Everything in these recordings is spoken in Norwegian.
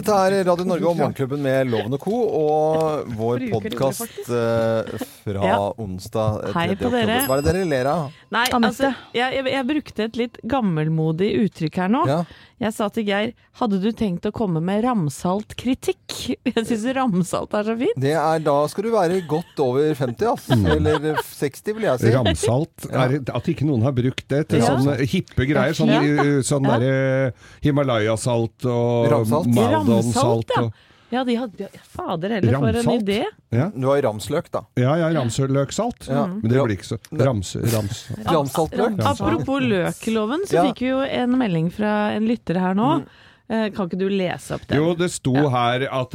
Dette er Radio Norge og Morgenklubben med Loven og Co. og vår podkast fra Ja. onsdag eh, Hei på oktober. dere. Hva er det dere ler av? Nei, altså, jeg, jeg, jeg brukte et litt gammelmodig uttrykk her nå. Ja. Jeg sa til Geir, hadde du tenkt å komme med ramsalt kritikk? Jeg syns ramsalt er så fint. Det er, da skal du være godt over 50, altså. Mm. Eller 60, vil jeg si. Ramsalt. Er at ikke noen har brukt det til Ja. sånne hippe greier. Sånn, Ja. sånn Ja. derre Himalaya-salt og Ramsalt. Ja. og- Ja, de hadde, Fader heller, for en idé. Ja. Du har ramsløk, da. Ja, ja, ramsløksalt. Ja. Men det blir ikke så Rams, rams. Ramsaltløk. Apropos løkloven, så Ja. fikk vi jo en melding fra en lytter her nå. Eh, Kan ikke du lese opp den? Jo, det sto her at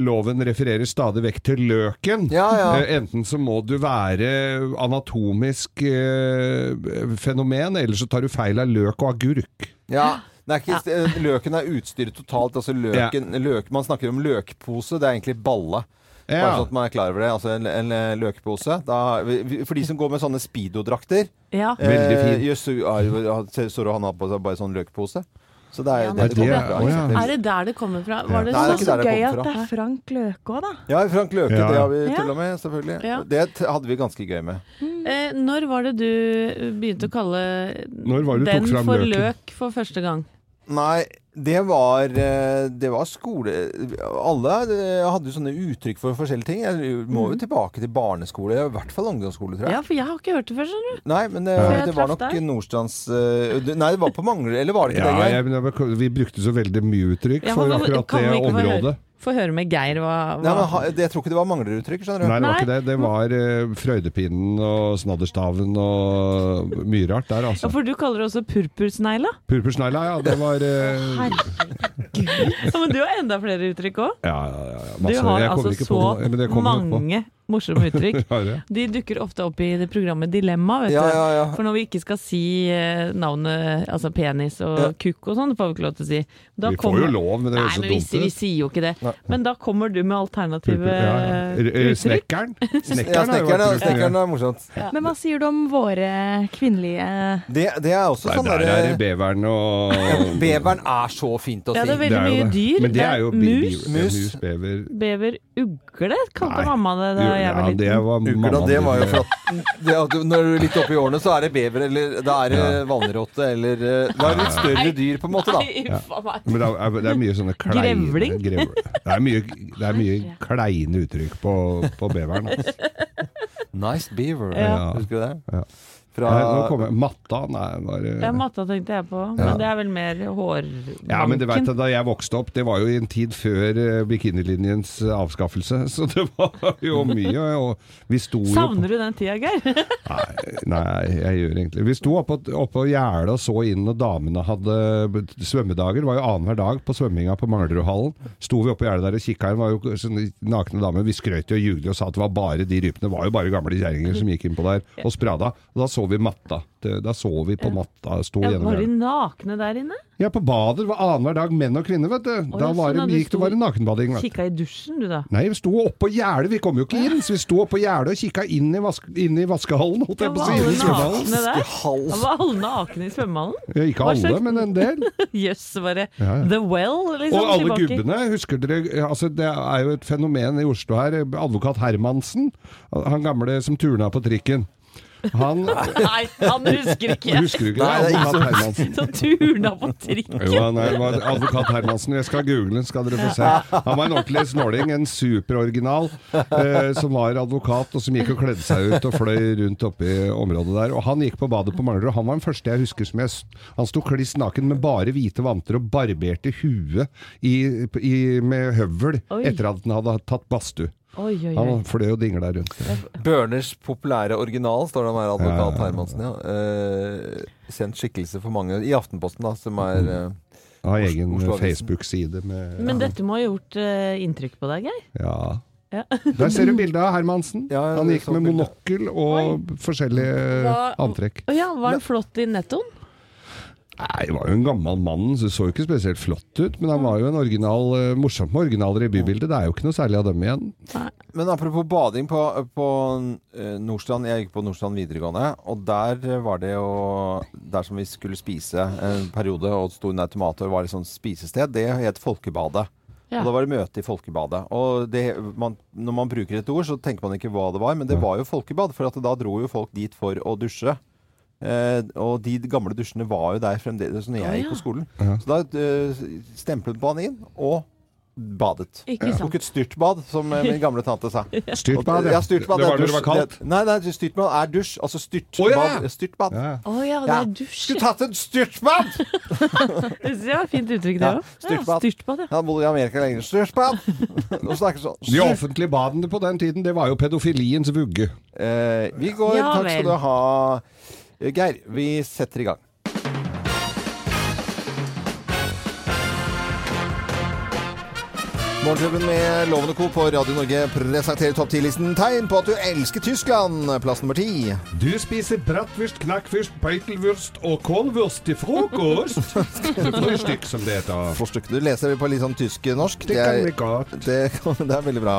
loven refererer stadig vekk til løken. Ja, ja. Eh, Enten så må du være anatomisk eh, fenomen, eller så tar du feil av løk og agurk. Ja. Er ikke, ja. Løken er utstyret totalt. Altså løken, løk, man snakker om løkpose, det er egentlig balle. Bare sånn at man er klar over det. Altså en, en eh, løkpose. Da, for de som går med sånne speedo-drakter Ja. Veldig fin. Eh, jøss, ja, så han har på seg bare sånn løkpose? Så det er Ja, det, det, det- fra. ja. Er det der det kommer fra? Var det Nei, så, Så der det gøy at det er Frank Løke òg, da. Ja, Frank Løke, Ja. det har vi Ja. tulla med, selvfølgelig. Ja. Det hadde vi ganske gøy med. Eh, når var det du begynte å kalle den for løken? løk for første gang? Nei, det var eh, Det var skole Alle eh, hadde jo sånne uttrykk for forskjellige ting. Jeg må jo tilbake til barneskole, i hvert fall ungdomsskole, tror jeg. Ja, for jeg har ikke hørt det før, skjønner du. Nei, men det, ja. det var nok deg. Nordstrands eh, Nei, det var på Mangler, eller var det ikke Ja, det? Jeg, vi brukte så veldig mye uttrykk for akkurat det området. Få høre med Geir hva, hva Nei, men ha, Jeg tror ikke det var Mangleruttrykk, skjønner du. Nei, det var ikke det. Det var uh, Frøydepinnen og Snadderstaven og mye rart der, Ja, altså. for du kaller det også purpursnegla? Purpursnegla, ja. Det var eh, Ja, men du har enda flere uttrykk òg. Ja, ja, ja. Masse. Du har Jeg altså så på noe, men det kommer jeg på. mange morsomme uttrykk. De dukker ofte opp i det programmet Dilemma, vet Ja, du. ja, ja. For når vi ikke skal si eh, navnet, altså penis og Ja. kukk og sånn, det får vi ikke lov til å si. Da Vi får jo lov, men det høres så men vi, vi sier jo ikke det. Nei. Men da kommer du med alternative Purpur- ja, ja. eh, eh, uttrykk. Snekkeren. Ja, Snekkeren er- er morsomt. Men hva sier du om våre kvinnelige Det, det er også sånn sånn der er det beveren og Beveren er så fint å si. Ja, det er veldig Det mye dyr. Men det er jo mus, Mus. bever bever, ugle, kalte mamma det da Jo, jeg var ja, det var Uker, det var jo flott. Det, at når du er litt oppi årene, så er det bever, eller da er det Ja. vannrotte, eller eh, Da er det litt større dyr, på en måte, da. Nei, uff a meg. Men det er, det er mye sånne kleine Grevling? grev- Det er mye, det er mye kleine uttrykk på, på beveren. Altså. Nice beaver. Ja. Husker du det? Ja. Fra ja, nå kommer Matta, nei, bare Ja, matta tenkte jeg på, Ja. men det er vel mer hårbanken. Ja, men det vet da jeg vokste opp, det var jo i en tid før eh, bikinilinjens eh, avskaffelse, så det var jo mye, og vi sto jo på Savner du den tida, Geir? Nei, nei, jeg gjør egentlig Vi sto oppå oppå gjerdet og så inn når damene hadde svømmedager. Det var jo annenhver dag på svømminga på Manglerudhallen. Sto vi oppå gjerdet der og kikka inn, var jo sånne nakne damer. Vi skrøt jo og ljugde og sa at det var bare de rypene. Det var jo bare gamle kjerringer som gikk innpå der og sprada. Og da så vi matta. Da så vi på matta stå Ja, var de nakne der inne? Ja, på badet. Det var annenhver dag menn og kvinner, vet du. Da var sånn det, gikk det bare nakenbading. Vet du. Kikka i dusjen, du da? Nei, vi sto oppå gjerdet, vi kom jo ikke inn. Så vi sto oppå gjerdet og kikka inn i, inn i vaskehallen, holdt jeg Ja, på å var si. Var alle nakne der? Ja, Var alle nakne i svømmehallen? Ja, ikke alle, slags- men en del. Jøss, bare Ja, ja. The Well, liksom. Og alle tilbake. gubbene, husker dere altså Det er jo et fenomen i Oslo her. Advokat Hermansen, han gamle som turna på trikken. Han Nei, han husker ikke. Husker du ikke? Nei, det er Advokat Hermansen. Så turna på trikken. Jo, han er, var advokat Hermansen. Jeg skal google, skal dere få se. Han var en ordentlig snåling, en superoriginal, eh, som var advokat, og som gikk og kledde seg ut og fløy rundt oppe i området der. Og han gikk på badet på Manglerud. Han var den første jeg husker som jeg Han sto kliss naken med bare hvite vanter og barberte huet i, i, med høvel Oi. etter at han hadde tatt badstue. Oi, oi, oi. Han fløy og dingla rundt. Børners populære original, står det om her, advokat. Hermansen. Ja. Eh, kjent skikkelse for mange i Aftenposten, da, som er eh, Har egen Facebook-side med Men dette må ha gjort eh, inntrykk på deg, Geir? Ja. Ja. Der ser du bildet av Hermansen. Ja, Han gikk med monokkel og forskjellige Hva- antrekk. Ja, var han flott i nettoen? Nei, det var jo en gammel mann, så det så jo ikke spesielt flott ut. Men han var jo en original, eh, morsomt med originaler i bybildet. Det er jo ikke noe særlig av dem igjen. Men apropos bading på, på eh, Nordstrand. Jeg gikk på Nordstrand videregående, og der var det jo Der som vi skulle spise en periode og sto en automat og var et sånt spisested, det het Folkebadet. Ja. Og da var det møte i Folkebadet. Og det, man, når man bruker et ord, så tenker man ikke hva det var, men det var jo folkebad. For at da dro jo folk dit for å dusje. Eh, og de gamle dusjene var jo der fremdeles når jeg Å, gikk på skolen. Så da uh, stemplet man inn og badet. Ikke sant. Tok et styrtbad, som eh, min gamle tante sa. Styrtbad, Ja, styrtbad. Det var er når det var kaldt. Nei, nei, styrtbad er dusj. Altså styrtbad. Å, ja. Styrtbad. Ja. Å ja, det er dusj. Skulle tatt en styrtbad! Det var et fint uttrykk, det òg. styrtbad. styrtbad, ja. Jeg har bodd i Amerika lenge. Styrtbad! Sånn. De offentlige badene på den tiden, det var jo pedofiliens vugge. Eh, vi går. Ja Takk skal du ha, Geir. Vi setter i gang. Morgenklubben med Lovende Co. på Radio Norge presenterer topp 10-listen tegn på at du elsker Tyskland. Plass nummer ti. Du spiser bratwurst, knakkfurst, beitelwurst og kålwurst til frokost. Frühstück, som det heter. Forstykke. Du leser på litt sånn tysk-norsk. Det godt. det, det er veldig bra.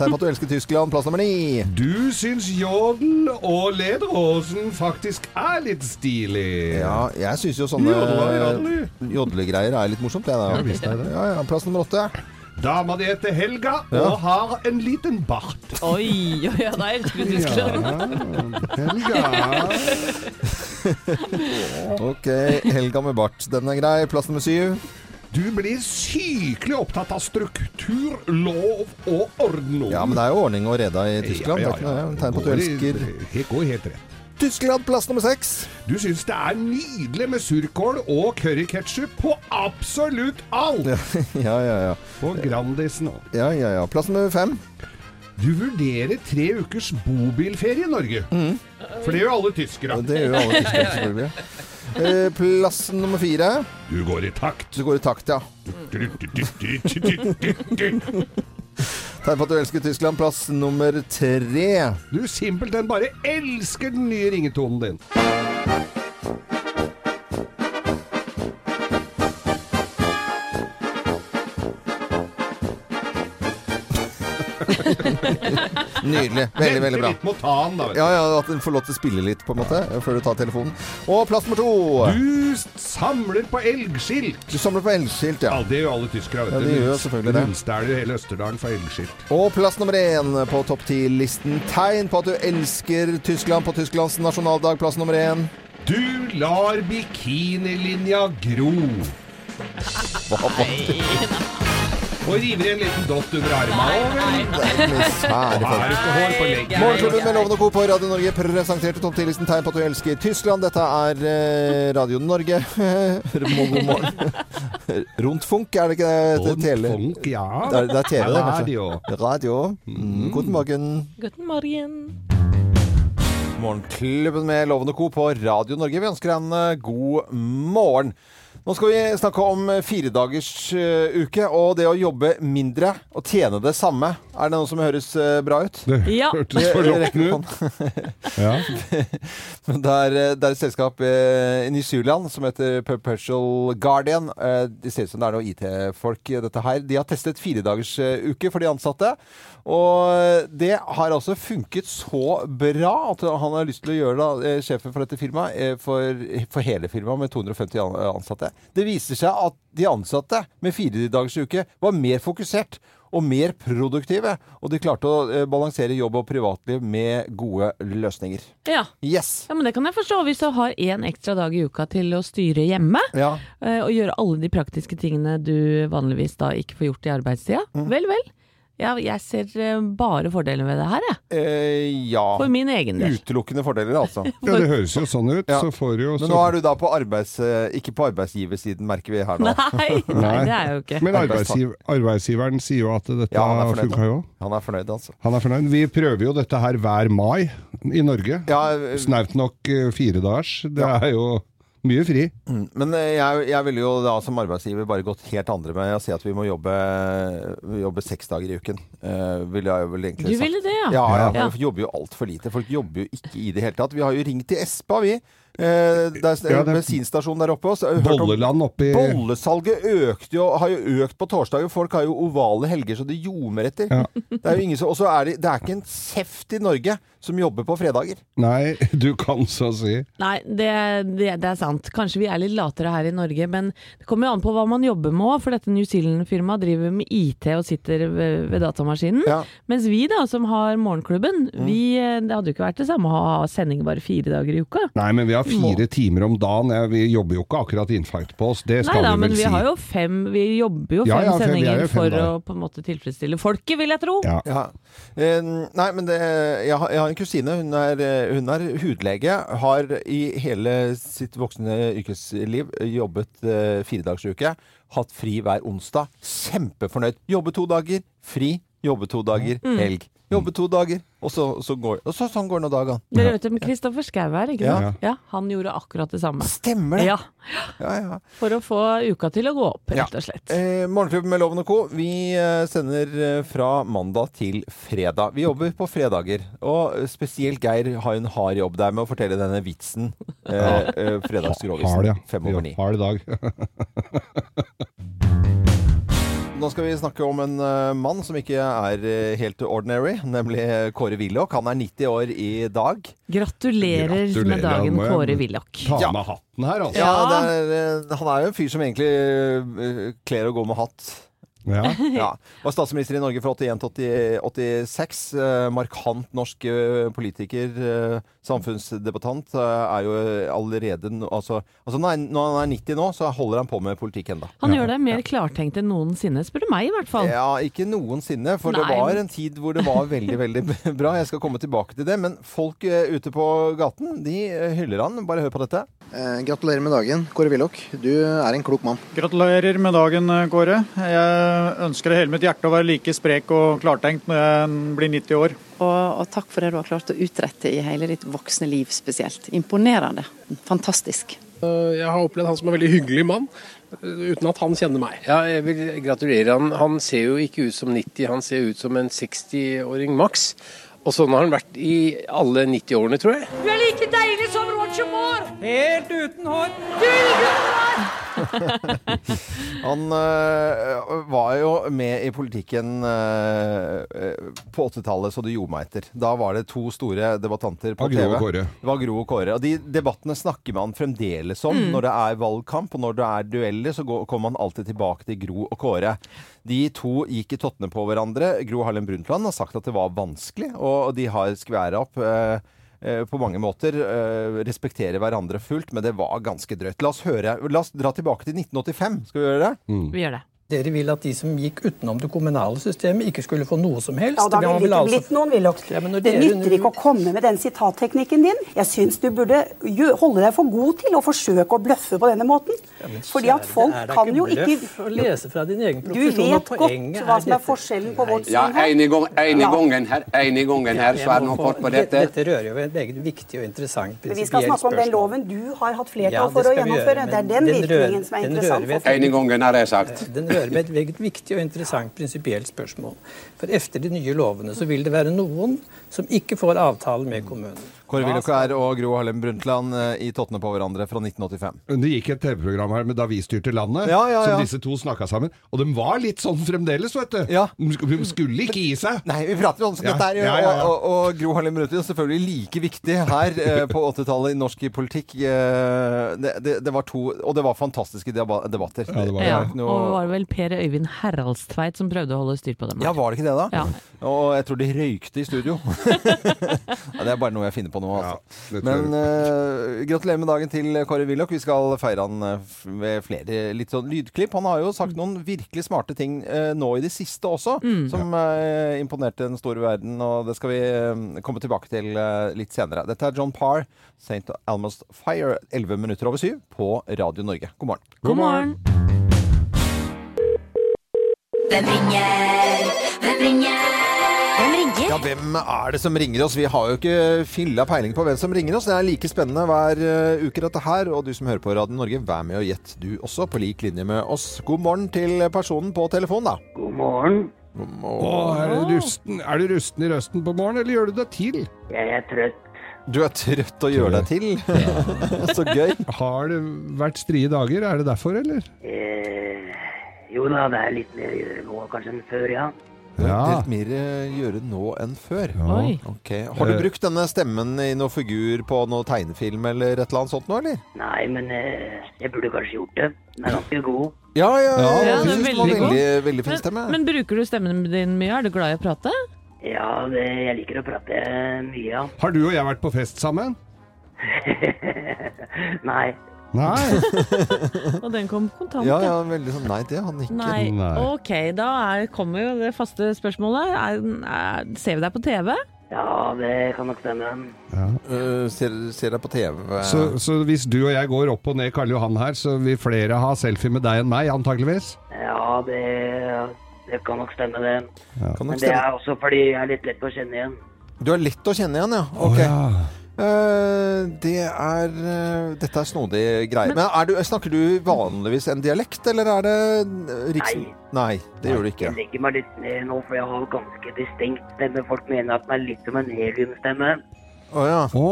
Tegn på at du elsker Tyskland. Plass nummer ni. Du syns jodel og lederhosen faktisk er litt stilig. Ja, jeg syns jo sånne jodlegreier er litt morsomt. Jeg, da. Det. Ja, ja, plass nummer åtte. Dama di heter Helga Ja. og har en liten bart. Oi, oi, ja, da elsker du Tyskland. Helga. Ok, Helga med bart. Den er grei. Plass nummer syv. Du blir sykelig opptatt av struktur, lov og orden. Ja, men det er jo ordning og reda i Tyskland. Ja, ja, Det er ikke noe tegn på at du elsker Det går helt rett. Tyskland. Plass nummer seks. Du syns det er nydelig med surkål og curryketchup på absolutt alt! Ja, ja, ja. På Grandisen òg. ja, ja, ja. Plass nummer fem. Du vurderer tre ukers bobilferie i Norge. For det gjør alle tyskere. Det gjør alle tyskere, selvfølgelig. Eh, Plass nummer fire. Du går i takt. Du går i takt, ja. Tegn for at du elsker Tyskland. Plass nummer tre. Du simpelthen bare elsker den nye ringetonen din. Nydelig. Veldig, veldig bra. Litt med å da. Ja, ja, At den får lov til å spille litt, på en måte, før du tar telefonen. Og plass nummer to. Du samler på elgskilt. Du samler på elgskilt, ja. Ja, det gjør alle tyskere. vet Ja, du. de gjør selvfølgelig det. Rundstæler hele Østerdalen for elgskilt. Og plass nummer én på topp ti-listen. Tegn på at du elsker Tyskland på Tysklands nasjonaldag. Plass nummer én. Du lar bikinilinja gro. Og river en liten dott under armen. Morgenklubben med Lovende og Co. på Radio Norge presenterte topp 10-listen tegn på at du elsker Tyskland. Dette er eh, Radio Norge. God morgen. Rundfunk, er det ikke det? Tele? Rundfunk, ja. Det er, det er TV, det, kanskje? Radio. Radio. Mm. Guten morgen. Guten Morgen. Morgenklubben med Lovende og Co. på Radio Norge. Vi ønsker deg en eh, god morgen. Nå skal vi snakke om firedagersuke firedagers eh, uke og det å jobbe mindre og tjene det samme. Er det noe som høres eh, bra ut? Det Ja. hørtes forlokkende ut. Ja. Det er, eh, det er et selskap eh, i New Zealand som heter Perpetual Guardian. Eh, Det ser ut som det er noen IT-folk i dette her. De har testet firedagersuke eh, uke for de ansatte. Og det har altså funket så bra at han har lyst til å gjøre det, eh, sjefen for dette firmaet, eh, for, for hele firmaet med 250 ansatte. Det viser seg at de ansatte med fire dagers uke var mer fokusert og mer produktive, og de klarte å eh, balansere jobb og privatliv med gode løsninger. Ja. Yes! ja, men det kan jeg forstå hvis du har én ekstra dag i uka til å styre hjemme. Ja. Og gjøre alle de praktiske tingene du vanligvis da ikke får gjort i arbeidstida. Mm. Vel, vel. Ja, jeg ser eh, bare fordeler med det her, jeg. Eh, ja. For min egen del. Utelukkende fordeler, altså. ja, det høres jo sånn ut. Ja. Så får du jo Men nå er du da på arbeids... eh, Ikke på arbeidsgiversiden, merker vi her nå. Nei, nei, det er jo ikke. Men arbeidsgiver, arbeidsgiveren sier jo at dette Ja, er funka jo. Han er fornøyd, altså. Han er fornøyd. Vi prøver jo dette her hver mai i Norge. Ja, eh, Snaut nok fire dagers. Det Ja. er jo mye fri. mm, men eh, jeg, jeg ville jo da som arbeidsgiver bare gått helt andre med å si at vi må jobbe, jobbe seks dager i uken. Uh, ville jeg vel egentlig Du ville det, ja? Ja, ja, Ja. folk jobber jo altfor lite. Folk jobber jo ikke i det hele tatt. Vi har jo ringt til Espa, vi. Eh, det er Ja, det- bensinstasjon der oppe. også. Bolleland oppi Bollesalget økte jo, har jo økt på torsdager. Folk har jo ovale helger så det ljomer etter. Ja. Det er jo ingen som, og så er det, det er ikke en seft i Norge som jobber på fredager. Nei, du kan så si. Nei, det, det, det er sant. Kanskje vi er litt latere her i Norge, men det kommer jo an på hva man jobber med òg. For dette New Zealand-firmaet driver med IT og sitter ved, ved datamaskinen. Ja. Mens vi da, som har Morgenklubben, vi, eh, det hadde jo ikke vært det samme å ha sending bare fire dager i uka. Nei, men vi har fire timer om dagen. Jeg, Vi jobber jo ikke akkurat infarkt på oss, det Nei skal da, vi men vel vi har jo fem Vi jobber jo fem Ja, ja, er sendinger jo fem for dager. å på en måte tilfredsstille folket, vil jeg tro. Ja. Ja. Eh, nei, men det, jeg, har, jeg har en kusine. Hun er, eh, hun er hudlege. Har i hele sitt voksne yrkesliv jobbet eh, firedagersuke. Hatt fri hver onsdag. Kjempefornøyd. Jobbe to dager, fri. Jobbe to dager, Mm. Jobbe to dager, og så, så går og så, sånn går nå dagene. Dere vet om Kristoffer Schau her, ikke sant? Ja. Han gjorde akkurat det samme. Stemmer det! Ja, Ja, ja. For å få uka til å gå opp, rett og slett. Eh, Morgenklubben med Loven og Co. Vi eh, sender eh, fra mandag til fredag. Vi jobber på fredager. Og eh, spesielt Geir har en hard jobb der med å fortelle denne vitsen. Eh, eh, Fredagsgrovisen. Fem over ni. Hard dag. Nå skal vi snakke om en uh, mann som ikke er uh, helt ordinary, nemlig Kåre Willoch. Han er 90 år i dag. Gratulerer, Gratulerer, med dagen, med Kåre Willoch. Ta med hatten her, altså. Ja, Ja. det er, uh, han er jo en fyr som egentlig kler å gå med hatt. Ja. Ja. Var statsminister i Norge fra 81 til 86. Eh, markant norsk eh, politiker, eh, samfunnsdebattant. Er jo allerede altså, altså når, han er, når han er 90 nå, så holder han på med politikk ennå. Han gjør det mer klartenkt enn noensinne, spør du meg i hvert fall. Ja, ikke noensinne, for det var en tid hvor det var veldig, veldig bra. Jeg skal komme tilbake til det. Men folk ute på gaten, de hyller han. Bare hør på dette. Eh, gratulerer med dagen, Kåre Willoch. Du er en klok mann. Gratulerer med dagen, Kåre. Jeg ønsker det hele mitt hjerte å være like sprek og klartenkt når jeg blir 90 år. Og, og takk for det du har klart å utrette i hele ditt voksne liv spesielt. Imponerende. Fantastisk. Jeg har opplevd han som en veldig hyggelig mann, uten at han kjenner meg. Ja, jeg vil gratulere. Han, han ser jo ikke ut som 90, han ser ut som en 60-åring maks. Og sånn har han vært i alle 90-årene, tror jeg. Du er like deilig som Roger Moore! Helt uten hår. Han øh, var jo med i politikken øh, på 80-tallet så det gjorde meg etter. Da var det to store debattanter på TV. Det var Gro og Kåre. Og de debattene snakker man fremdeles om. Når det er valgkamp og når det er dueller, så går, kommer man alltid tilbake til Gro og Kåre. De to gikk i tottene på hverandre. Gro Harlem Brundtland har sagt at det var vanskelig, og de har skværa opp. øh, eh, på mange måter eh, respektere hverandre fullt, men det var ganske drøyt. La oss høre, la oss dra tilbake til 1985. Skal vi gjøre det? Vi gjør det. Dere vil at de som gikk utenom det kommunale systemet, ikke skulle få noe som helst? Ja, da Det ville det ikke altså- blitt noen Willoch. Ja, Det dere nytter ikke å komme med den sitatteknikken din. Jeg syns du burde holde deg for god til å forsøke å bløffe på denne måten. Fordi at folk det er da kan jo bløff å lese fra din egen Du profesjon, Du vet godt hva som er forskjellen på vårt Ja, syn her. Ja, gang, ene Ja. gangen her, ene gangen her, så er det må han på dette. Dette rører jo et meget viktig og interessant Men vi skal snakke om den loven du har hatt flertall Ja, for å gjennomføre. gjøre, det er den virkningen som er interessant En i. Gangen, har jeg sagt. Den med et veldig viktig og interessant prinsipielt spørsmål. For etter de nye lovene så vil det være noen som ikke får avtale med kommunen. Kåre Willoch er og Gro Harlem Brundtland eh, i tottene på hverandre fra 1985. Det gikk et TV-program her med da vi styrte landet, Ja, ja, ja. som disse to snakka sammen. Og de var litt sånn fremdeles, vet du. Ja. De skulle ikke gi seg. Nei, vi prater om sånn dette er jo, ja, ja, ja. Og, og, og Gro Harlem Brundtland selvfølgelig like viktig her eh, på 80-tallet i norsk politikk. Eh, det, det, det var to Og det var fantastiske debatter. Ja, det var Ja, Noe... og var det vel Per Øyvind Haraldstveit som prøvde å holde styr på dem. Ja, var det ikke det, da? Ja. Og jeg tror de røykte i studio. ja, det er bare noe jeg finner på nå, altså. Ja, Men eh, gratulerer med dagen til Kåre Willoch. Vi skal feire han ved flere litt sånn lydklipp. Han har jo sagt noen virkelig smarte ting uh, nå i det siste også, som uh, imponerte den store verden. Og det skal vi eh, komme tilbake til eh, litt senere. Dette er John Parr, St. Almost Fire, 11 minutter over syv på Radio Norge. God morgen. God morgen. Hvem ringer? Hvem ringer? Ja, hvem er det som ringer oss? Vi har jo ikke filla peiling på hvem som ringer oss. Det er like spennende hver uh, uke, dette her. Og du som hører på Radio Norge, vær med og gjett du også, på lik linje med oss. God morgen til personen på telefonen, da. God morgen. God morgen. er, du rusten, er du rusten i røsten på morgenen, eller gjør du deg til? Jeg er trøtt. Du er trøtt og gjør deg til. Så gøy. Har det vært strie dager? Er det derfor, eller? Eh, jo da, det er litt mer å gjøre nå kanskje enn før, ja. Ja. Delt mer eh, gjøre nå enn før. Ja. Okay. Har du Eh. brukt denne stemmen i noen figur på noen tegnefilm eller et eller annet sånt nå, eller? Nei, men eh, jeg burde kanskje gjort det. Den er ganske god. Ja, ja. Ja, ja det er synes veldig god. veldig, veldig fin Men, men bruker du stemmen din mye? Er du glad i å prate? Ja, det, jeg liker å prate mye, ja. Har du og jeg vært på fest sammen? Nei. Nei. Og den kom kontant, Ja, ja, veldig sånn Nei, det han ikke. Nei. Nei. Ok, da er, kommer jo det faste spørsmålet. Er, er, ser vi deg på TV? Ja, det kan nok stemme. Eh, ser, ser deg på TV. Så, så hvis du og jeg går opp og ned Karl Johan her, så vil flere ha selfie med deg enn meg, antageligvis? Ja, det, det kan nok stemme, det. Ja. nok Men det stemme. er også fordi jeg er litt lett å kjenne igjen. Du er lett å kjenne igjen, ja. Ok. Ok. ja. Eh, det er eh, Dette er snodig greier. Men er du, snakker du vanligvis en dialekt, eller er det riksen...? Nei. Nei, det gjør du ikke. Jeg legger meg litt ned nå, for jeg har ganske distinkt stemme. Folk mener at den er litt som en heliumstemme. Å ja. Å,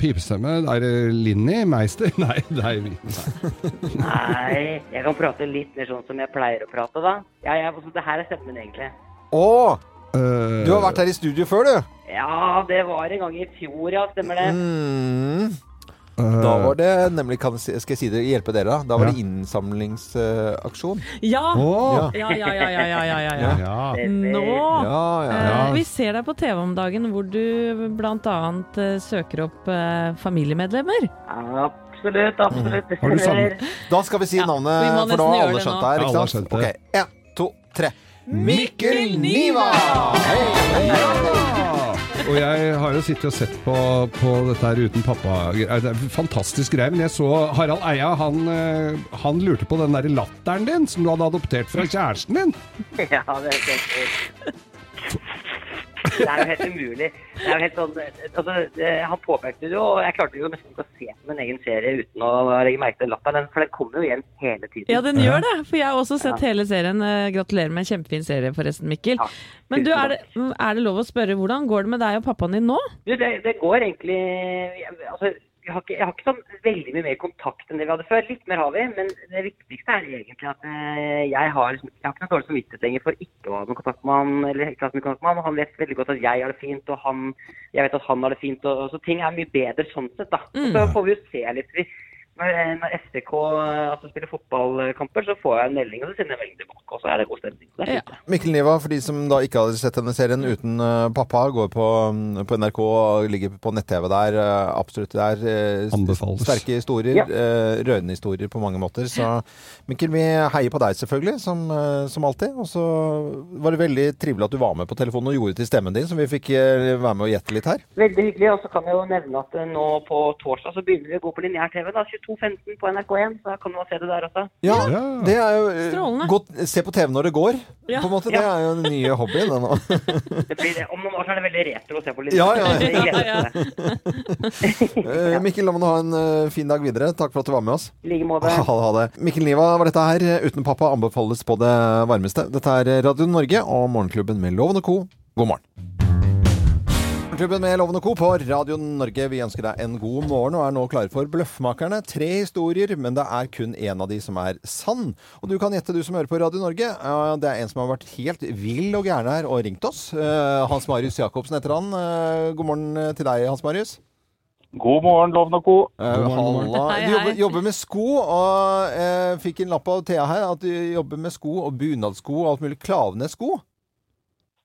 pipestemme. Er det Linni Meister? Nei, nei. nei. Nei, jeg kan prate litt mer sånn som jeg pleier å prate, da. Ja, jeg, altså, det her er stemmen, egentlig. Å! Eh, Du har vært her i studio før, du. Ja, det var en gang i fjor, ja. Stemmer det? Mm. eh, Da var det nemlig kan, Skal jeg si det, hjelpe dere? da? Da var Ja. det innsamlingsaksjon. Ja! Oh. Ja, ja, ja, ja, ja, ja, ja. ja. Nå Ja, ja, ja. eh, Vi ser deg på TV om dagen hvor du bl.a. Eh, søker opp eh, familiemedlemmer. Absolutt, absolutt. Det Har du. Da skal vi si Ja, navnet, for da har alle skjønt det her. Ikke sant? skjønt det. Ok, En, to, tre. Mikkel Niva! Hei, hei. Og jeg har jo sittet og sett på, på dette her uten pappa. Det er fantastisk greie. Men jeg så Harald Eia, han, eh, han lurte på den der latteren din som du hadde adoptert fra kjæresten din. Ja, det er helt Det er jo helt umulig. Det er jo helt sånn altså, det, Han påpekte det jo, og jeg klarte jo nesten ikke å se på min egen serie uten å legge merke til latteren, for den kommer jo igjen hele tiden. Ja, den gjør det, for jeg har også sett hele serien. Eh, Gratulerer med en kjempefin serie, forresten, Mikkel. Ja, Men du, er det, er det lov å spørre, hvordan går det med deg og pappaen din nå? Du, det, det går egentlig altså, jeg, har ikke, jeg har ikke sånn veldig mye mer kontakt enn det vi hadde før. Litt mer har vi, men det viktigste er egentlig at eh, jeg har, liksom, jeg har ikke noe dårlig samvittighet lenger for ikke å ha noen kontakt med han. eller ikke ha noen kontakt med han, og Han vet veldig godt at jeg har det fint, og han, jeg vet at han har det fint. Og, så ting er mye bedre sånn sett. da. Og så får vi jo se litt. Når, når FCK altså, spiller fotballkamper, så får jeg en melding, og så sender jeg melding tilbake. Og så er det god stemning. Det ja. Mikkel Niva, for de som da ikke hadde sett denne serien uten uh, pappa, går på, mm, på NRK og ligger på nett-TV der. Uh, absolutt der. er eh, Anbefales. sterke historier. Ja. eh, rørende historier på mange måter. Så Mikkel, vi heier på deg selvfølgelig, som, eh, som alltid. Og så var det veldig trivelig at du var med på telefonen og gjorde til stemmen din, så vi fikk eh, være med og gjette litt her. Veldig hyggelig. Og så kan jeg jo nevne at eh, nå på torsdag så begynner vi å gå på lineær-TV. da, 22.15 på NRK1, så da kan man se det der også. Ja, Ja. det er jo eh, Strålende. godt Se på TV når det går, Ja. på en måte. Det Ja. er jo den nye hobbyen. det nå. Det blir, om noen år så er det veldig retro å se på Litt. ja, ja. Ja, det. Eh, Mikkel, la meg ha en eh, fin dag videre. Takk for at du var med oss. I like måte. Ha det, ha det. Mikkel Niva var dette her. Uten pappa anbefales på det varmeste. Dette er Radio Norge og Morgenklubben med Loven og Co. God morgen. Morgenklubben med Loven og Co. på Radio Norge. Vi ønsker deg en god morgen og er nå klare for Bløffmakerne. Tre historier, men det er kun én av de som er sann. Og du kan gjette, du som hører på Radio Norge. Det er en som har vært helt vill og gæren her og ringt oss. Eh, Hans Marius Jacobsen heter han. Eh, God morgen til deg, Hans Marius. God morgen, Loven og co. Eh, God morgen, halla. Du jobber, jobber med sko, og eh, fikk en lapp av Thea her at du jobber med sko og bunadsko og alt mulig. Klavenes-sko.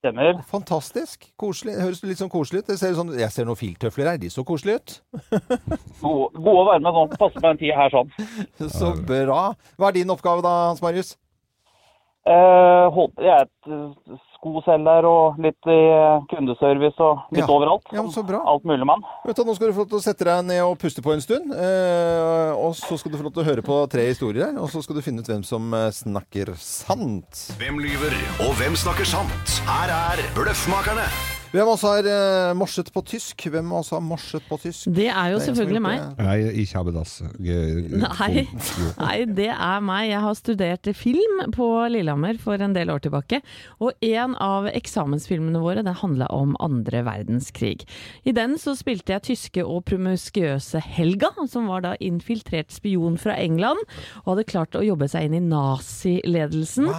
Stemmer. Fantastisk. Koselig. Høres litt sånn koselig ut. Ser sånn, jeg ser noen filtøfler her. De så koselige ut. Gode, gode å være med nå. Passer på den tida her sånn. Så bra. Hva er din oppgave da, Hans Marius? Eh, håper jeg er et eh, skoselger og litt i eh, kundeservice og litt Ja. overalt. Ja, men så bra. Alt mulig mann. Vet du, nå skal du få lov til å sette deg ned og puste på en stund. Eh, og så skal du få lov til å høre på tre historier her. Og så skal du finne ut hvem som eh, snakker sant. Hvem lyver, og hvem snakker sant? Her er Bløffmakerne. Hvem også har uh, morset på tysk? Hvem også har morset på tysk? Det er jo Det er en som har selvfølgelig gjort meg. det. Nei, ikke habe das. Ge- Nei, Jo. nei, det er meg. Jeg har studert film på Lillehammer for en del år tilbake. Og en av eksamensfilmene våre det handla om andre verdenskrig. I den så spilte jeg tyske og promiskuøse Helga, som var da infiltrert spion fra England. Og hadde klart å jobbe seg inn i naziledelsen.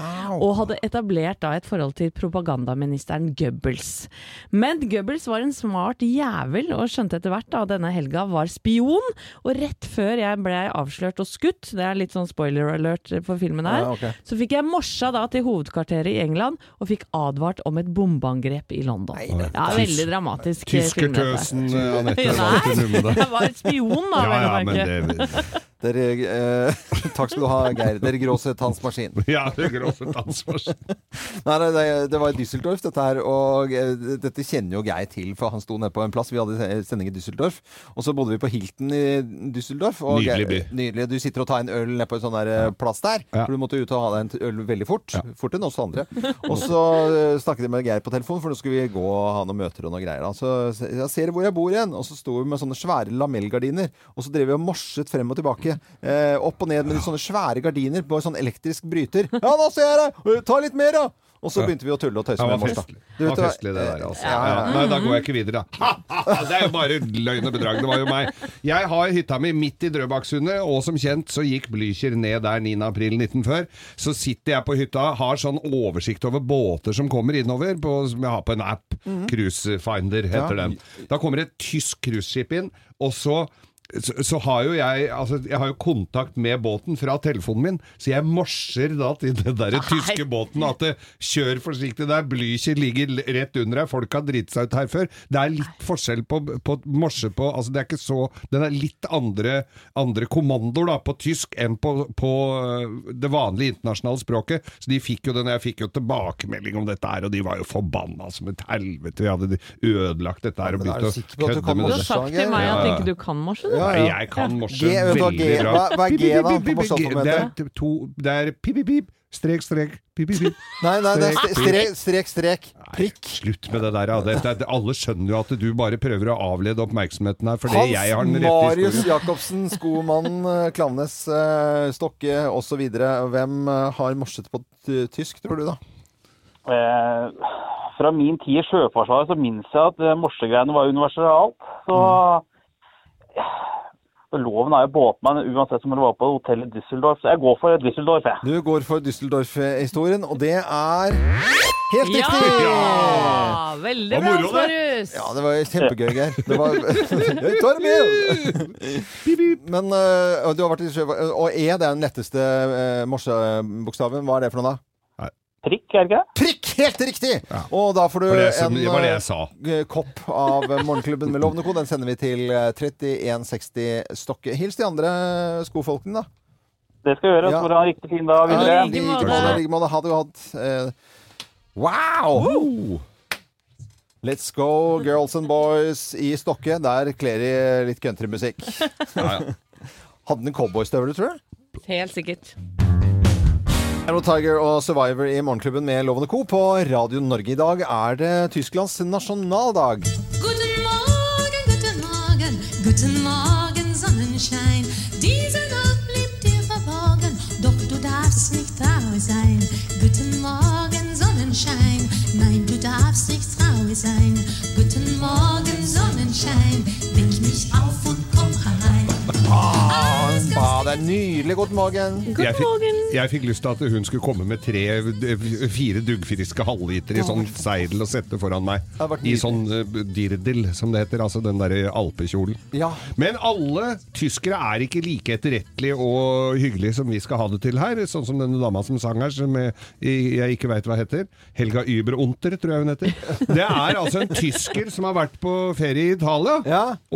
Og hadde etablert da et forhold til propagandaministeren Goebbels. Men Goebbels var en smart jævel, og skjønte etter hvert at denne Helga var spion. Og rett før jeg ble avslørt og skutt, det er litt sånn spoiler alert for filmen her, Ja, okay. så fikk jeg morsa da til hovedkvarteret i England, og fikk advart om et bombeangrep i London. Nei, ja, veldig dramatisk. Tyskertøsen Anette Nei, jeg var spion da, Ja, ja, men det Dere, eh, takk skal du ha, Geir. Dere gråset hans maskin. Ja, det gråse tannsmaskin. Nei, nei, det, det var i Düsseldorf, dette her. Og eh, dette kjenner jo Geir til, for han sto nede på en plass. Vi hadde sending i Düsseldorf. Og så bodde vi på Hilton i Düsseldorf. Og Nydelig by. Nydelig. Du sitter og tar en øl nede på en sånn der eh, plass der. Ja. For du måtte ut og ha deg en øl veldig fort. Fortere enn oss andre. Og så eh, snakket jeg med Geir på telefon, for nå skulle vi gå og ha noen møter og noe greier. Så jeg ser hvor jeg bor igjen. Og så sto vi med sånne svære lamellgardiner. Og så drev vi og morset frem og tilbake. Eh, opp og ned med sånne svære gardiner på en sånn elektrisk bryter. Ja, nå ser jeg deg! Ta litt mer, da! Og så begynte vi å tulle og tøyse med var mors. da. festlig. Du Det var festlig, det der, altså. Ja, ja. Nei, da går jeg ikke videre, da. Det er jo bare løgn og bedrag. Det var jo meg. Jeg har hytta mi midt i Drøbaksundet, og som kjent så gikk Blücher ned der 9. april 1940. Så sitter jeg på hytta, har sånn oversikt over båter som kommer innover, på, som jeg har på en app. Cruisefinder heter den. Da kommer et tysk cruiseskip inn, og så så, så har jo jeg altså, Jeg har jo kontakt med båten fra telefonen min, så jeg morser da til den der tyske båten at det, kjør forsiktig der, Blücher ligger rett under her, folk har driti seg ut her før. Det er litt forskjell på, på morse på Altså det er ikke så Den er litt andre, andre kommandoer da på tysk enn på, på øh, det vanlige internasjonale språket. Så de fikk jo den, jeg fikk jo tilbakemelding om dette her, og de var jo forbanna som et helvete. Vi hadde ødelagt dette her og begynt å kødde kan det. Du har sagt til meg at ikke du kan morse, du. Ja, Nei, jeg kan morse G, veldig G- bra. hva- hva er G da, på? Det er to Det er pip, pip, pip, strek, strek, pip, pip, pip. Nei, nei, det er Strek, strek, strek, Prikk. Nei, Slutt med det der. ja. Det, det, alle skjønner jo at du bare prøver å avlede oppmerksomheten her, fordi Hans jeg har den rette Marius historien. Jacobsen, skomannen, eh, Klamnes, eh, Stokke osv. Hvem eh, har morset på tysk, tror du da? Eh, fra min tid i Sjøforsvaret så minnes jeg at morsegreiene var universalt. Så så loven er jo båtmann uansett om det var på hotellet Düsseldorf. Så jeg går for Düsseldorf, jeg. Du går for Düsseldorf-historien, og det er helt riktig! Ja! Veldig bra. Marius! Ja, det var kjempegøy, Geir. Det var Jeg tar med! Men uh, du har vært i sjø... Og E, det er den letteste uh, morsebokstaven. Hva er det for noe, da? Prikk, er det ikke? Prikk! Helt riktig! Og da får du det som- en jeg eh, g- kopp av eh, Morgenklubben med Lovende Co. Den sender vi til eh, 3160 Stokke. Hils de andre skofolkene, da. Det skal gjøres. Ja. Så får du ha en riktig fin dag Ja, videre. i like måte. Ha det godt. Uh, wow! Let's go, girls and boys i Stokke. Der kler de litt countrymusikk. Hadde den cowboystøvler, tror du? Helt sikkert. Arrow Tiger og Survivor i Morgenklubben med Lovende Co. på Radio Norge. I dag er det Tysklands nasjonaldag. Guten Morgen, guten Morgen, guten Morgen, Sonnenschein. Diese Nacht blieb dir verborgen, doch du darfst nicht traurig sein. Guten Morgen, Sonnenschein, nein, du darfst nicht traurig sein. Guten Morgen, Sonnenschein, weck mich auf und komm herein. Ah, ba, det er nydelig. God morgen. Jeg jeg fikk lyst til at hun skulle komme med tre, fire duggfriske halvliter i sånn seidel og sette foran meg. I sånn uh, dirdel, som det heter. Altså den derre alpekjolen. Ja. Men alle tyskere er ikke like etterrettelige og hyggelige som vi skal ha det til her. Sånn som denne dama som sang her, som jeg, jeg ikke veit hva heter. Helga Überunter, tror jeg hun heter. Det er altså en tysker som har vært på ferie i Italia,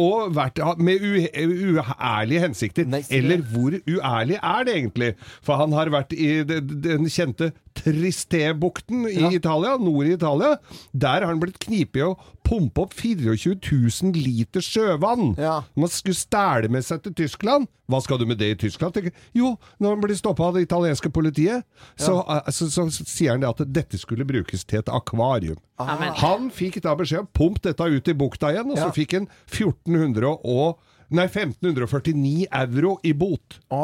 og vært med uærlige hensikter. Eller hvor uærlig er det egentlig? For han har vært i den kjente Tristebukten i Italia, nord i Italia. Der har han blitt knipet i å pumpe opp 24 000 liter sjøvann. Man skulle stæle med seg til Tyskland. Hva skal du med det i Tyskland? tenker. Jo, når han blir stoppa av det italienske politiet, så, eh, så, så, sier han det at dette skulle brukes til et akvarium. Ah. Han fikk da beskjed om pump dette ut i bukta igjen, og så fikk han 1400 og Nei, 1549 euro i bot. Å,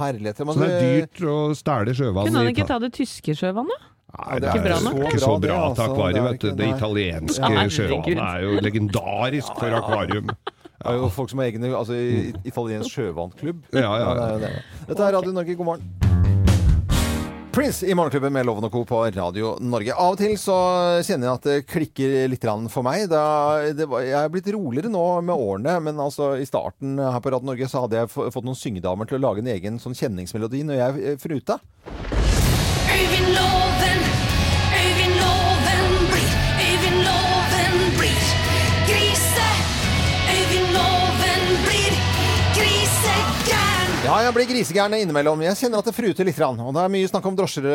herlighet. Så det er dyrt å stjele sjøvann. Kunne han ikke ta det tyske sjøvannet? Nei, det er ikke bra nok, ikke så bra at til altså. akvarium, vet du. Det italienske sjøvannet er jo legendarisk for akvarium. Det er jo folk som har egen altså, i- italiensk sjøvannklubb. Ja, ja, ja. Dette er Radio Norge, god morgen. Prince i Morgenklubben med Loven og Co. på Radio Norge. Av og til så kjenner jeg at det klikker litt for meg. Var, jeg er blitt roligere nå med årene, men altså i starten her på Radio Norge så hadde jeg fått noen syngedamer til å lage en egen sånn kjenningsmelodi når jeg eh, fruta. Øyvind jeg blir grisegæren innimellom. Jeg kjenner at det fruter litt. Og det er mye snakk om drosjer,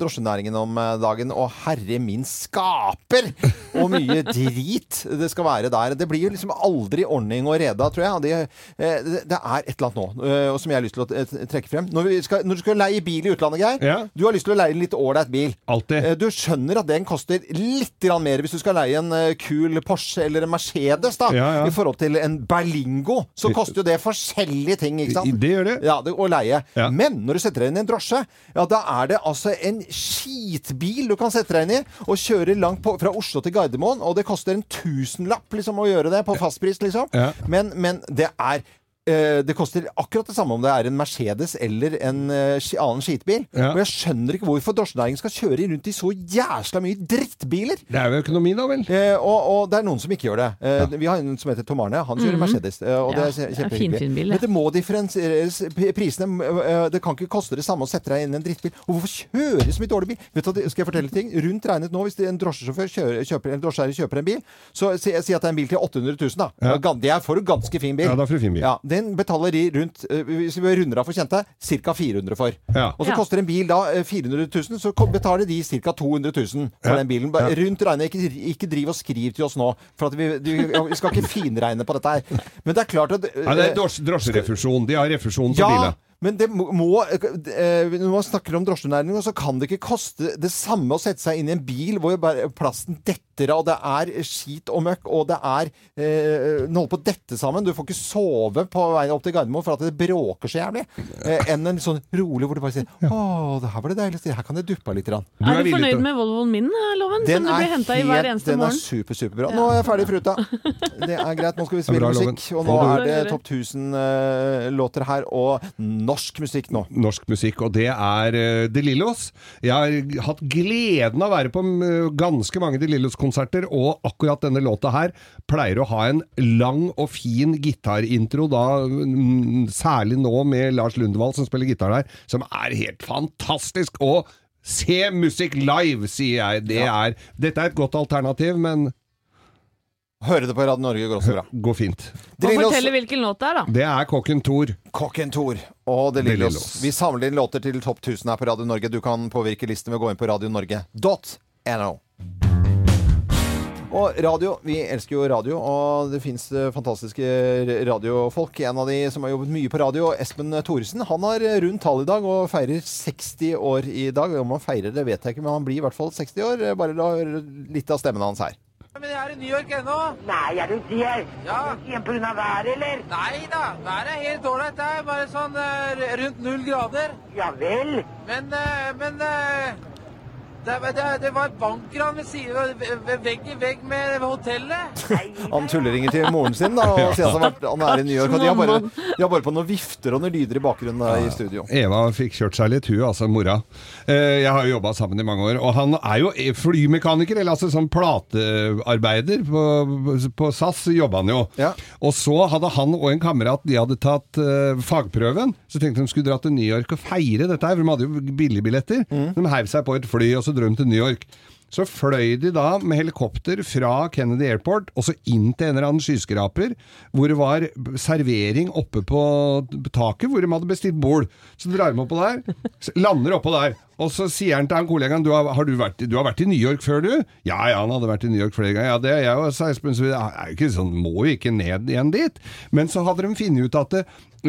drosjenæringen om eh, dagen. Og herre min skaper! Og mye drit det skal være der. Det blir jo liksom aldri ordning og reda, tror jeg. Det, eh, det det er et eller annet nå eh, som jeg har lyst til å trekke frem. Når, vi skal, når du skal leie bil i utlandet, Geir. Du har lyst til å leie en litt ålreit bil. Alltid. Eh, Du skjønner at den koster litt mer hvis du skal leie en kul Porsche eller en Mercedes, da. Ja, ja. I forhold til en Berlingo. Så koster jo det forskjellige ting, ikke sant? Det gjør det. Ja, det, og leie. Men når du setter deg inn i en drosje, ja, da er det altså en skitbil du kan sette deg inn i, og kjøre langt på, fra Oslo til Gardermoen, og det koster en tusenlapp liksom, å gjøre det på fastpris, liksom. Ja. Men, men det er det koster akkurat det samme om det er en Mercedes eller en eh, annen skitbil. Ja. Og jeg skjønner ikke hvorfor drosjenæringen skal kjøre rundt i så jæsla mye drittbiler. Det er jo økonomi, da vel? Eh, og, og det er noen som ikke gjør det. Eh, Vi har en som heter Tom Arne. Han kjører Mhm. Mercedes. eh, og det Ja, er det er kjempehyggelig. Men det. det må differensieres. Prisene eh, Det kan ikke koste det samme å sette deg inn i en drittbil. Og hvorfor kjøre så mye dårlig bil? Vet du, Skal jeg fortelle ting? Rundt regnet nå, hvis en drosjesjåfør kjører, kjøper, en drosjeeier kjøper en bil, så si, si at det er en bil til 800 000, da. Ja. Det er for en ganske fin bil. Ja, da får du fin bil. Ja, den betaler de rundt, eh, hvis vi runder av for kjente, ca. 400 for. Ja. Og så Ja. koster en bil da eh, 400 000, så betaler de ca. 200 000 for Ja. den bilen. Ja. Rundt regnet. Ikke, ikke driv og skriv til oss nå, for at vi, vi, vi skal ikke finregne på dette her. Men det er klart at Ja, det eh, er drosjerefusjon. De har refusjon på ja, bilen. men det må, eh, Når man snakker om drosjenæringen, så kan det ikke koste det samme å sette seg inn i en bil hvor plasten plasten detter av, det er skit og møkk, og det er eh, Den holder på å dette sammen. Du får ikke sove på veien opp til Gardermoen for at det bråker så jævlig. Eh, enn en sånn rolig hvor du bare sier Å, det her var det deiligste. Her kan det duppe litt. Grann. Er du fornøyd med Volvoen min, Loven? Som du blir henta i hver eneste den er super, superbra. Nå er jeg ferdig fruta. Det er greit. Nå skal vi spille bra, musikk. Og nå er det. topp 1000-låter her, og norsk musikk nå. norsk musikk, og det er uh, De Lillos. Jeg har hatt gleden av å være på ganske mange De Lillos-konserter, og akkurat denne låta her pleier å ha en lang og fin gitarintro, da mm, særlig nå med Lars Lundevall som spiller gitar der, som er helt fantastisk. Og se musikk live, sier jeg. Det er, dette er et godt alternativ, men Høre det på Radio Norge går også bra. går fint. Lillos- fortelle hvilken låt det er, da. Det er Kokken Thor. Kokken Thor og De De Lillos. Lillos. Vi samler inn låter til topp 1000 her på Radio Norge. Du kan påvirke listen ved å gå inn på radionorge.no. Og radio, vi elsker jo radio, og det fins fantastiske radiofolk. En av de som har jobbet mye på radio, Espen Thoresen, han har rundt tall i dag og feirer 60 år i dag. Om han feirer det, vet jeg ikke, men han blir i hvert fall 60 år. Bare la høre litt av stemmen hans her. Men jeg er i New York ennå. Nei, er du det? Ja. Grunn av været, eller? Nei da, været er helt ålreit. Det er bare sånn eh, rundt null grader. Ja vel? Men, eh, men eh, det, det, det var et bankran ved siden vegg i vegg med hotellet. Han tulleringer til moren sin da, og sier at han, vært, han er i New York. Og de har bare, de har bare på noen vifter og noen lyder i bakgrunnen da, i studio. Eva fikk kjørt seg litt, hun, altså mora. Eh, Jeg har jo jobba sammen i mange år. Og han er jo flymekaniker, eller altså sånn platearbeider. På, på SAS jobba han jo. Og så hadde han og en kamerat de hadde tatt uh, fagprøven. Så tenkte de skulle dra til New York og feire dette her, for de hadde jo billigbilletter. De heiv seg på et fly, og så de til New York. Så fløy de da med helikopter fra Kennedy Airport og så inn til en eller annen skyskraper, hvor det var servering oppe på taket, hvor de hadde bestilt bord. Så drar de oppå der, lander oppå der. Og så sier han til han kollegaen du har, har du, vært, du har vært i New York før, du? Ja, ja, han hadde vært i New York flere ganger. Ja, det er jeg òg, Espen. Så er jo ikke sånn, må jo ikke ned igjen dit. Men så hadde de funnet ut at det,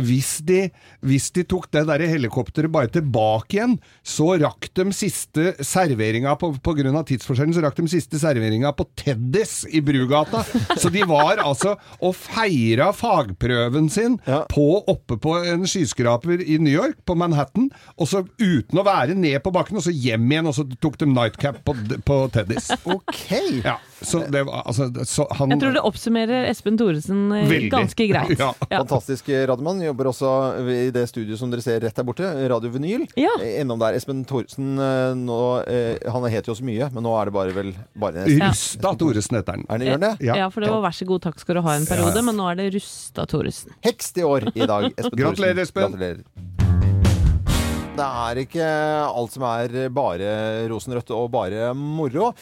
hvis, de, hvis de tok det der helikopteret bare tilbake igjen, så rakk de siste serveringa på, på grunn av tidsforskjellen, så rakk de siste serveringa på Teddys i Brugata. Så de var altså og feira fagprøven sin på, oppe på en skyskraper i New York, på Manhattan, og så uten å være ned på bakken, og så hjem igjen, og så tok de nightcap på, på Teddys. Ok! Ja, det var altså så han, Jeg tror det oppsummerer Espen Thoresen eh, ganske greit. Ja. Fantastisk radiomann. Jobber også i det studioet som dere ser rett der borte, Radio Vinyl. Ja. Eh, Innom der. Espen Thoresen eh, nå, eh, Han heter jo så mye, men nå er det bare vel bare Rusta Thoresen heter han. Er det, det? Ja. for det var vær så god, takk skal du ha en periode, men nå er det Rusta Thoresen. Hekst i år i dag. Espen. Gratulerer, Espen. Gratulerer. Det er ikke alt som er bare rosenrødt og bare moro.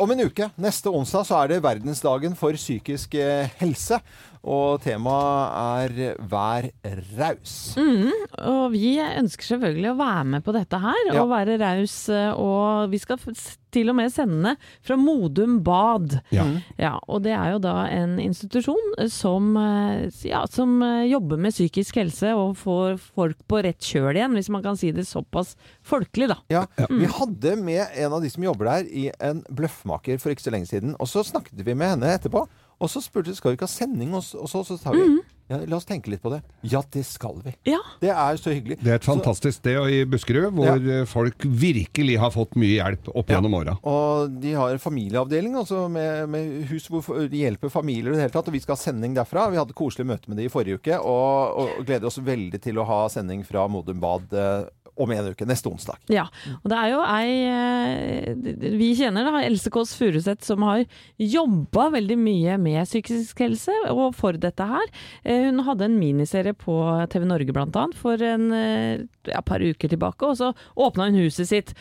Om en uke, neste onsdag, så er det verdensdagen for psykisk eh, helse. Og temaet er 'vær raus'. Mm, og vi ønsker selvfølgelig å være med på dette her, Ja. og være raus. eh, Og vi skal til og med sende fra Modum Bad. Ja. Ja, og det er jo da en institusjon som, eh, ja, som eh, jobber med psykisk helse og får folk på rett kjøl igjen, hvis man kan si det såpass folkelig, da. Ja, Mm. Vi hadde med en av de som jobber der, i en bløffmaker for ikke så lenge siden. Og så snakket vi med henne etterpå, og så spurte vi skal vi ikke ha sending. Og så sa vi ja, la oss tenke litt på det. Ja, det skal vi. Ja. Det er så hyggelig. Det er et fantastisk sted i Buskerud, hvor ja. folk virkelig har fått mye hjelp opp gjennom åra. Og de har familieavdeling altså med, med hus hvor de hjelper familier i det hele tatt. Og vi skal ha sending derfra. Vi hadde koselig møte med de i forrige uke, og, og gleder oss veldig til å ha sending fra Modum Bad eh, om en uke. Neste onsdag. Ja, og det er jo ei eh, vi kjenner da, Else Kåss Furuseth som har jobba veldig mye med psykisk helse og for dette her. Eh, Hun hadde en miniserie på TV Norge blant annet for en eh, ja, par uker tilbake, og så åpna hun huset sitt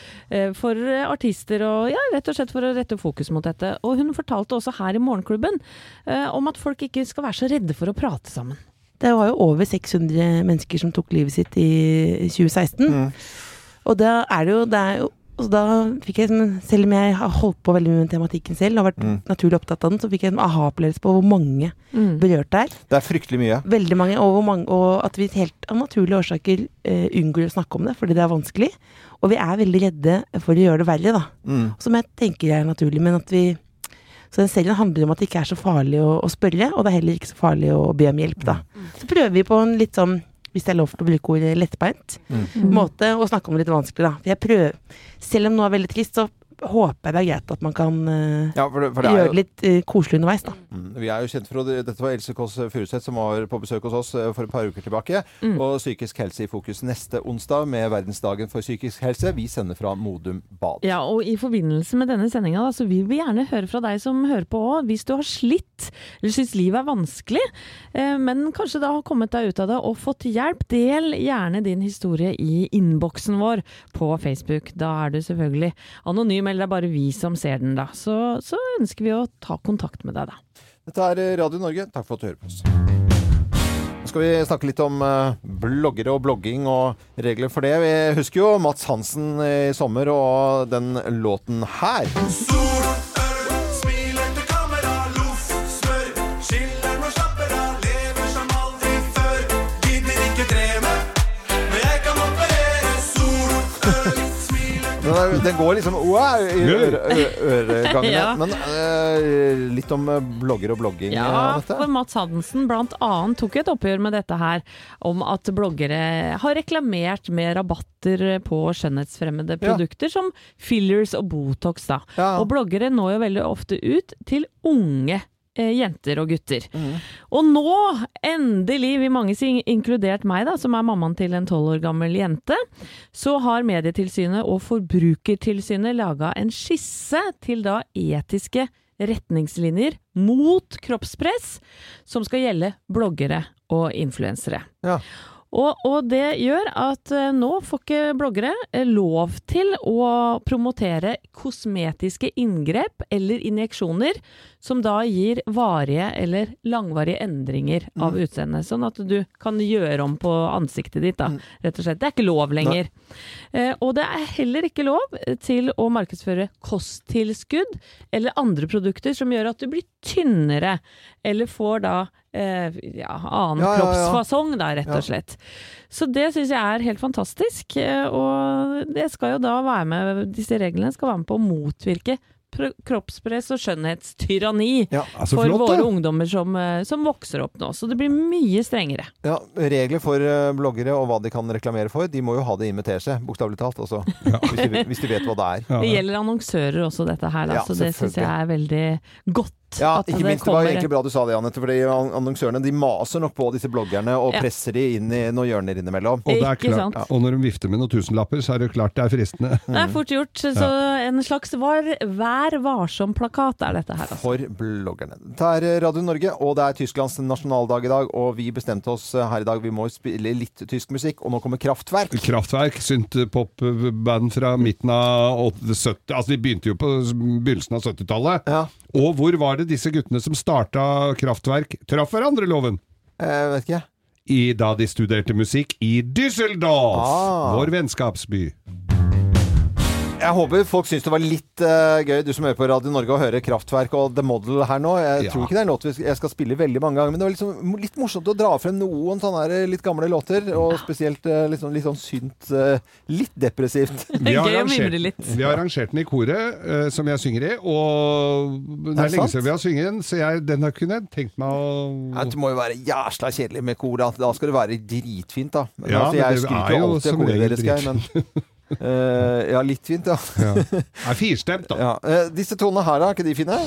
for artister og ja, rett og slett for å rette fokus mot dette. Og hun fortalte også her i Morgenklubben om at folk ikke skal være så redde for å prate sammen. Det var jo over 600 mennesker som tok livet sitt i 2016. Og da er det jo, det er jo og da fikk jeg, sånn- selv om jeg har holdt på veldig mye med tematikken selv, og vært Mm. naturlig opptatt av den, så fikk jeg en aha-opplevelse på hvor mange Mm. berørt det er. Det er fryktelig mye. Veldig mange, og, hvor mange, og at vi helt av naturlige årsaker uh, unngår å snakke om det, fordi det er vanskelig. Og vi er veldig redde for å gjøre det verre, da. Mm. Som jeg tenker er naturlig, men at vi Så den serien handler om at det ikke er så farlig å, å spørre, og det er heller ikke så farlig å be om hjelp, da. Så prøver vi på en litt sånn hvis det er lov til å bruke ordet lettbeint, Mm. måte å snakke om det litt vanskelig, da. For jeg prøver Selv om noe er veldig trist, så håper jeg det er greit at man kan eh, Ja, for det, for det gjøre jo det litt uh, koselig underveis, da. Mm, Vi er jo kjent for å, Dette var Else Kåss Furuseth som var på besøk hos oss eh, for et par uker tilbake. Mm. Og psykisk helse i fokus neste onsdag med verdensdagen for psykisk helse. Vi sender fra Modum Bad. Ja, og i forbindelse med denne sendinga, så vil vi gjerne høre fra deg som hører på òg. Hvis du har slitt, eller syns livet er vanskelig, eh, men kanskje da har kommet deg ut av det og fått hjelp, del gjerne din historie i innboksen vår på Facebook. Da er du selvfølgelig anonym, eller det er bare vi som ser den, da. Så, så ønsker vi å ta kontakt med deg, da. Dette er Radio Norge. Takk for at du hører på oss. Nå skal vi snakke litt om eh, bloggere og blogging og regler for det. Vi husker jo Mats Hansen i sommer og den låten her. Smiler Den, går liksom wow, i øregangene. Ja. Men uh, litt om eh, blogger og blogging. Ja, Anette. for Mats Hansen blant annet tok et oppgjør med dette her, om at bloggere har reklamert med rabatter på skjønnhetsfremmede Ja. produkter som fillers og Botox. Da. Ja. Og bloggere når jo veldig ofte ut til unge eh, jenter og gutter. Mm. Og nå, endelig, vil mange si, inkludert meg, da, som er mammaen til en tolv år gammel jente, så har Medietilsynet og Forbrukertilsynet laga en skisse til da etiske retningslinjer mot kroppspress, som skal gjelde bloggere og influensere. Ja. Og, og det gjør at eh, nå får ikke bloggere eh, lov til å promotere kosmetiske inngrep eller injeksjoner som da gir varige eller langvarige endringer av Mm. utseendet. Sånn at du kan gjøre om på ansiktet ditt, da, rett og slett. Det er ikke lov lenger. Eh, og det er heller ikke lov til å markedsføre kosttilskudd eller andre produkter som gjør at du blir tynnere, eller får da eh, ja, annen Ja, kroppsfasong, da, rett og slett. Så det syns jeg er helt fantastisk. eh, Og det skal jo da være med, disse reglene skal være med på å motvirke kroppspress og skjønnhetstyranni så for flott, våre ungdommer som, eh, som vokser opp nå. Så det blir mye strengere. Ja, Regler for eh, bloggere og hva de kan reklamere for, de må jo ha det inn med teskje, bokstavelig talt. Altså, hvis, de, hvis de vet hva det er. Det gjelder annonsører også, dette her. Da, Ja, så det syns jeg er veldig godt. Ja, ikke minst. Det var egentlig bra du sa det, Anette. fordi annonsørene de maser nok på disse bloggerne og Ja. presser de inn i noen hjørner innimellom. Og, det er klart, og når de vifter med noen tusenlapper, så er det klart det er fristende. Det er fort gjort. Så en slags var, Vær varsom-plakat er dette her. Altså. For bloggerne. Det er Radio Norge, og det er Tysklands nasjonaldag i dag. Og vi bestemte oss eh, her i dag vi må spille litt tysk musikk, og nå kommer Kraftverk. Kraftverk, synt-pop-band fra midten av 70 Altså, de begynte jo på begynnelsen av 70-tallet. Og hvor var det disse guttene som starta Kraftverk, traff hverandre, Loven? Jeg vet ikke. I, da de studerte musikk i Düsseldorf, Ah. vår vennskapsby. Jeg håper folk syns det var litt uh, gøy, du som hører på Radio Norge, å høre Kraftverk og The Model her nå. Jeg Ja. tror ikke det er en låt jeg skal spille veldig mange ganger, men det var liksom litt morsomt å dra frem noen sånne litt gamle låter, og spesielt uh, litt sånn, litt sånn synt uh, Litt depressivt. Vi har, arrangert, vi har arrangert den i koret, eh, som jeg synger i, og det Er er lenge siden vi har sunget den, så jeg, den har kunnet tenkt meg å Ja, Det må jo være jæsla kjedelig med kor. Da, da skal det være dritfint, da. Men, Ja, altså, men jeg det ikke er jo jo alltid av som koret regel deres, Geir, men eh, Ja, litt fint, ja. Ja. Er firstemt, da. Ja. eh, disse tonene her, er ikke de fine?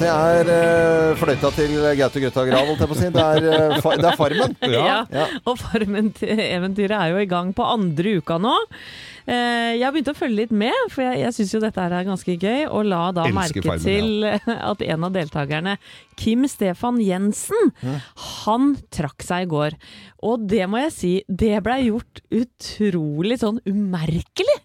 Det er uh, fløyta til Gaute Grøtta Grav, holdt jeg på å si. Det er, uh, fa det er Farmen. Ja. Og Farmen-eventyret er jo i gang på andre uka nå. Uh, Jeg har begynt å følge litt med, for jeg, jeg syns jo dette her er ganske gøy. Og la da Elsker merke Farmen, til at en av deltakerne, Kim Stefan Jensen, han trakk seg i går. Og det må jeg si, det blei gjort utrolig sånn umerkelig.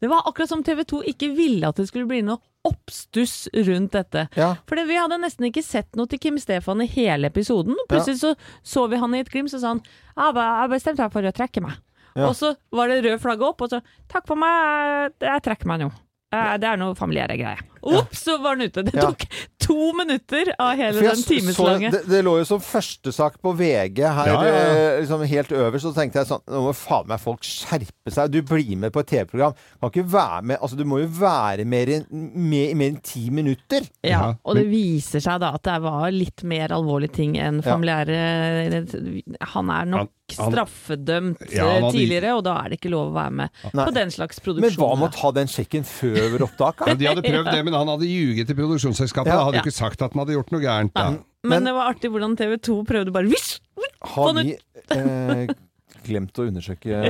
Det var akkurat som TV 2 ikke ville at det skulle bli noe oppstuss rundt dette. For vi hadde nesten ikke sett noe til Kim Stefan i hele episoden. Plutselig så så vi han i et glimt, og sa han «Jeg bestemte meg for å trekke meg. Ja. Og så var det rød flagg opp, og så Takk for meg, jeg trekker meg nå. Eh, Det er noe familiære greier. Ops, så var den ute. Det Ja. tok to minutter av hele jeg den så- timeslange. det, det lå jo som førstesak på VG her, Ja, ja, ja. eh, liksom helt øverst. Så tenkte jeg sånn Nå må faen meg folk skjerpe seg. Du blir med på et TV-program. Kan ikke være med Altså, du må jo være mer enn mer, mer enn ti minutter. Ja, og det viser seg da at det var litt mer alvorlige ting enn Ja. familiære Han er nok straffedømt Ja, hadde- tidligere, og da er det ikke lov å være med Nei. på den slags Men hva med å ta den sjekken før opptak? Ja, de hadde prøvd det, men han hadde ljuget til produksjonsselskapet. Ja. Hadde Ja. jo ikke sagt at han hadde gjort noe gærent. Da. Men, det var artig hvordan TV 2 prøvde bare Visj! Har vi eh, glemt å undersøke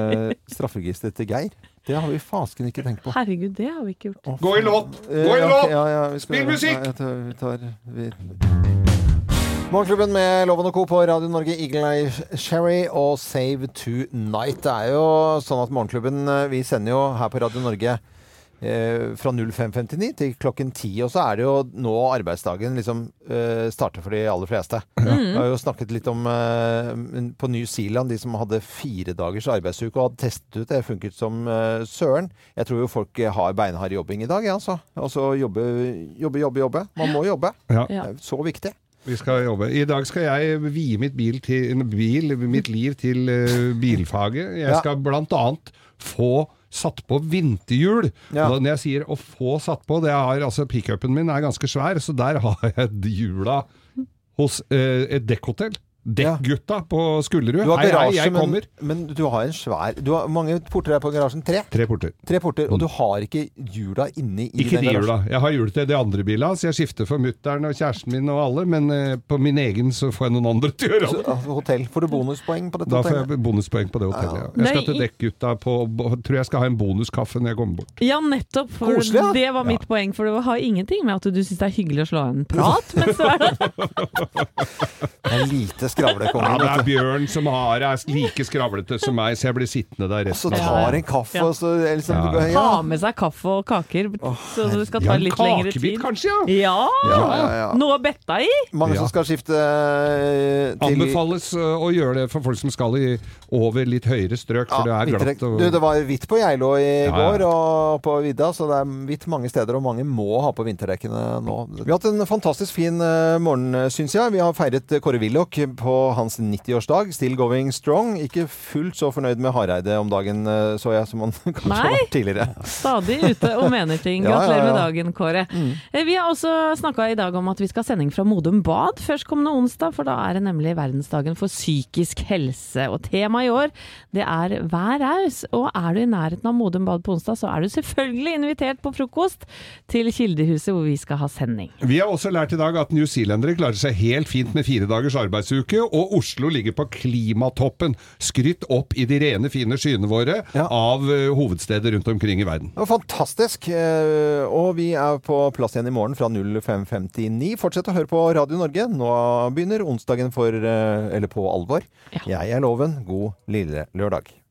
strafferegisteret til Geir? Det har vi fasken ikke tenkt på. Herregud, det har vi ikke gjort. Gå i låt! Eh, Gå i låt! Ja, ja, ja, Spill musikk! Vi tar, vi... Morgenklubben med Loven og Co. på Radio Norge, Eagle Eye Sherry og Save Tonight. Det er jo sånn at Morgenklubben eh, Vi sender jo her på Radio Norge eh, fra 05.59 til klokken 10. Og så er det jo nå arbeidsdagen liksom eh, starter for de aller fleste. Mm. Vi har jo snakket litt om eh, på New Zealand, de som hadde fire dagers arbeidsuke og hadde testet ut det. funket som eh, søren. Jeg tror jo folk eh, har beinhard jobbing i dag, ja, altså. Altså jobbe, jobbe, jobbe, jobbe. Man må jobbe. Ja. Det er Så viktig. Vi skal jobbe. I dag skal jeg vie mitt, bil til, bil, mitt liv til eh, bilfaget. Jeg Ja. skal blant annet få satt på vinterhjul. Ja. Og da- når jeg sier å få satt på, det er altså pickupen min er ganske svær, så der har jeg hjula hos eh, et dekkhotell. Dekkgutta på Skullerud. Hei, hei, jeg men, kommer. men du har en svær Du har mange porter her på garasjen? Tre? Tre porter. Tre porter, Og du har ikke hjula inni i Ikke den de garasjen? hjula. Jeg har hjul til de andre bila, så jeg skifter for mutter'n og kjæresten min og alle, men eh, på min egen så får jeg noen andre til å gjøre det. altså, hotell. Får du bonuspoeng på dette Da får jeg bonuspoeng på det hotellet, ja. Jeg skal til Dekkgutta på Tror jeg skal ha en bonuskaffe når jeg kommer bort. Ja, nettopp. For Koselig, ja. det var mitt poeng. For det har ingenting med at du syns det er hyggelig å slå av en prat, men så er det Det er lite Ja, det er. Bjørn som har, er like skravlete som meg, så jeg blir sittende der Og Så tar en kaffe, Ja. og så liksom, Ja. ja. ha med seg kaffe og kaker, så det skal ta litt lengre tid. kakebit kanskje, ja. Ja! Ja, ja, ja. Noe å betta i? Mange Ja. som skal skifte eh, til Anbefales uh, å gjøre det for folk som skal i over litt høyere strøk, for Ja, det er glatt. Og... Du, det var hvitt på Geilo i Ja, ja. går og på vidda, så det er hvitt mange steder, og mange må ha på vinterdekkene nå. Vi har hatt en fantastisk fin eh, morgen, syns jeg. Vi har feiret eh, Kåre Willoch på hans 90-årsdag. Still going strong. Ikke fullt så fornøyd med Hareide om dagen, eh, så jeg, som han kanskje Nei. var tidligere. Stadig ute og mener ting. Ja, ja, Gratulerer med dagen, Kåre. Mm. Vi har også snakka i dag om at vi skal ha sending fra Modum Bad førstkommende onsdag, for da er det nemlig verdensdagen for psykisk helse. Og temaet i år, det er vær raus. Og er du i nærheten av Modum Bad på onsdag, så er du selvfølgelig invitert på frokost til Kildehuset, hvor vi skal ha sending. Vi har også lært i dag at newzealendere klarer seg helt fint med fire dagers arbeidsuke, og Oslo ligger på klimatoppen. Skrytt opp i de rene, fine skyene våre av eh, hovedsteder rundt omkring i verden. Det var fantastisk. eh, Og vi er på plass igjen i morgen fra 05.59. Fortsett å høre på Radio Norge. Nå begynner onsdagen for, eh, eller på alvor. Jeg er Loven. God lille lørdag.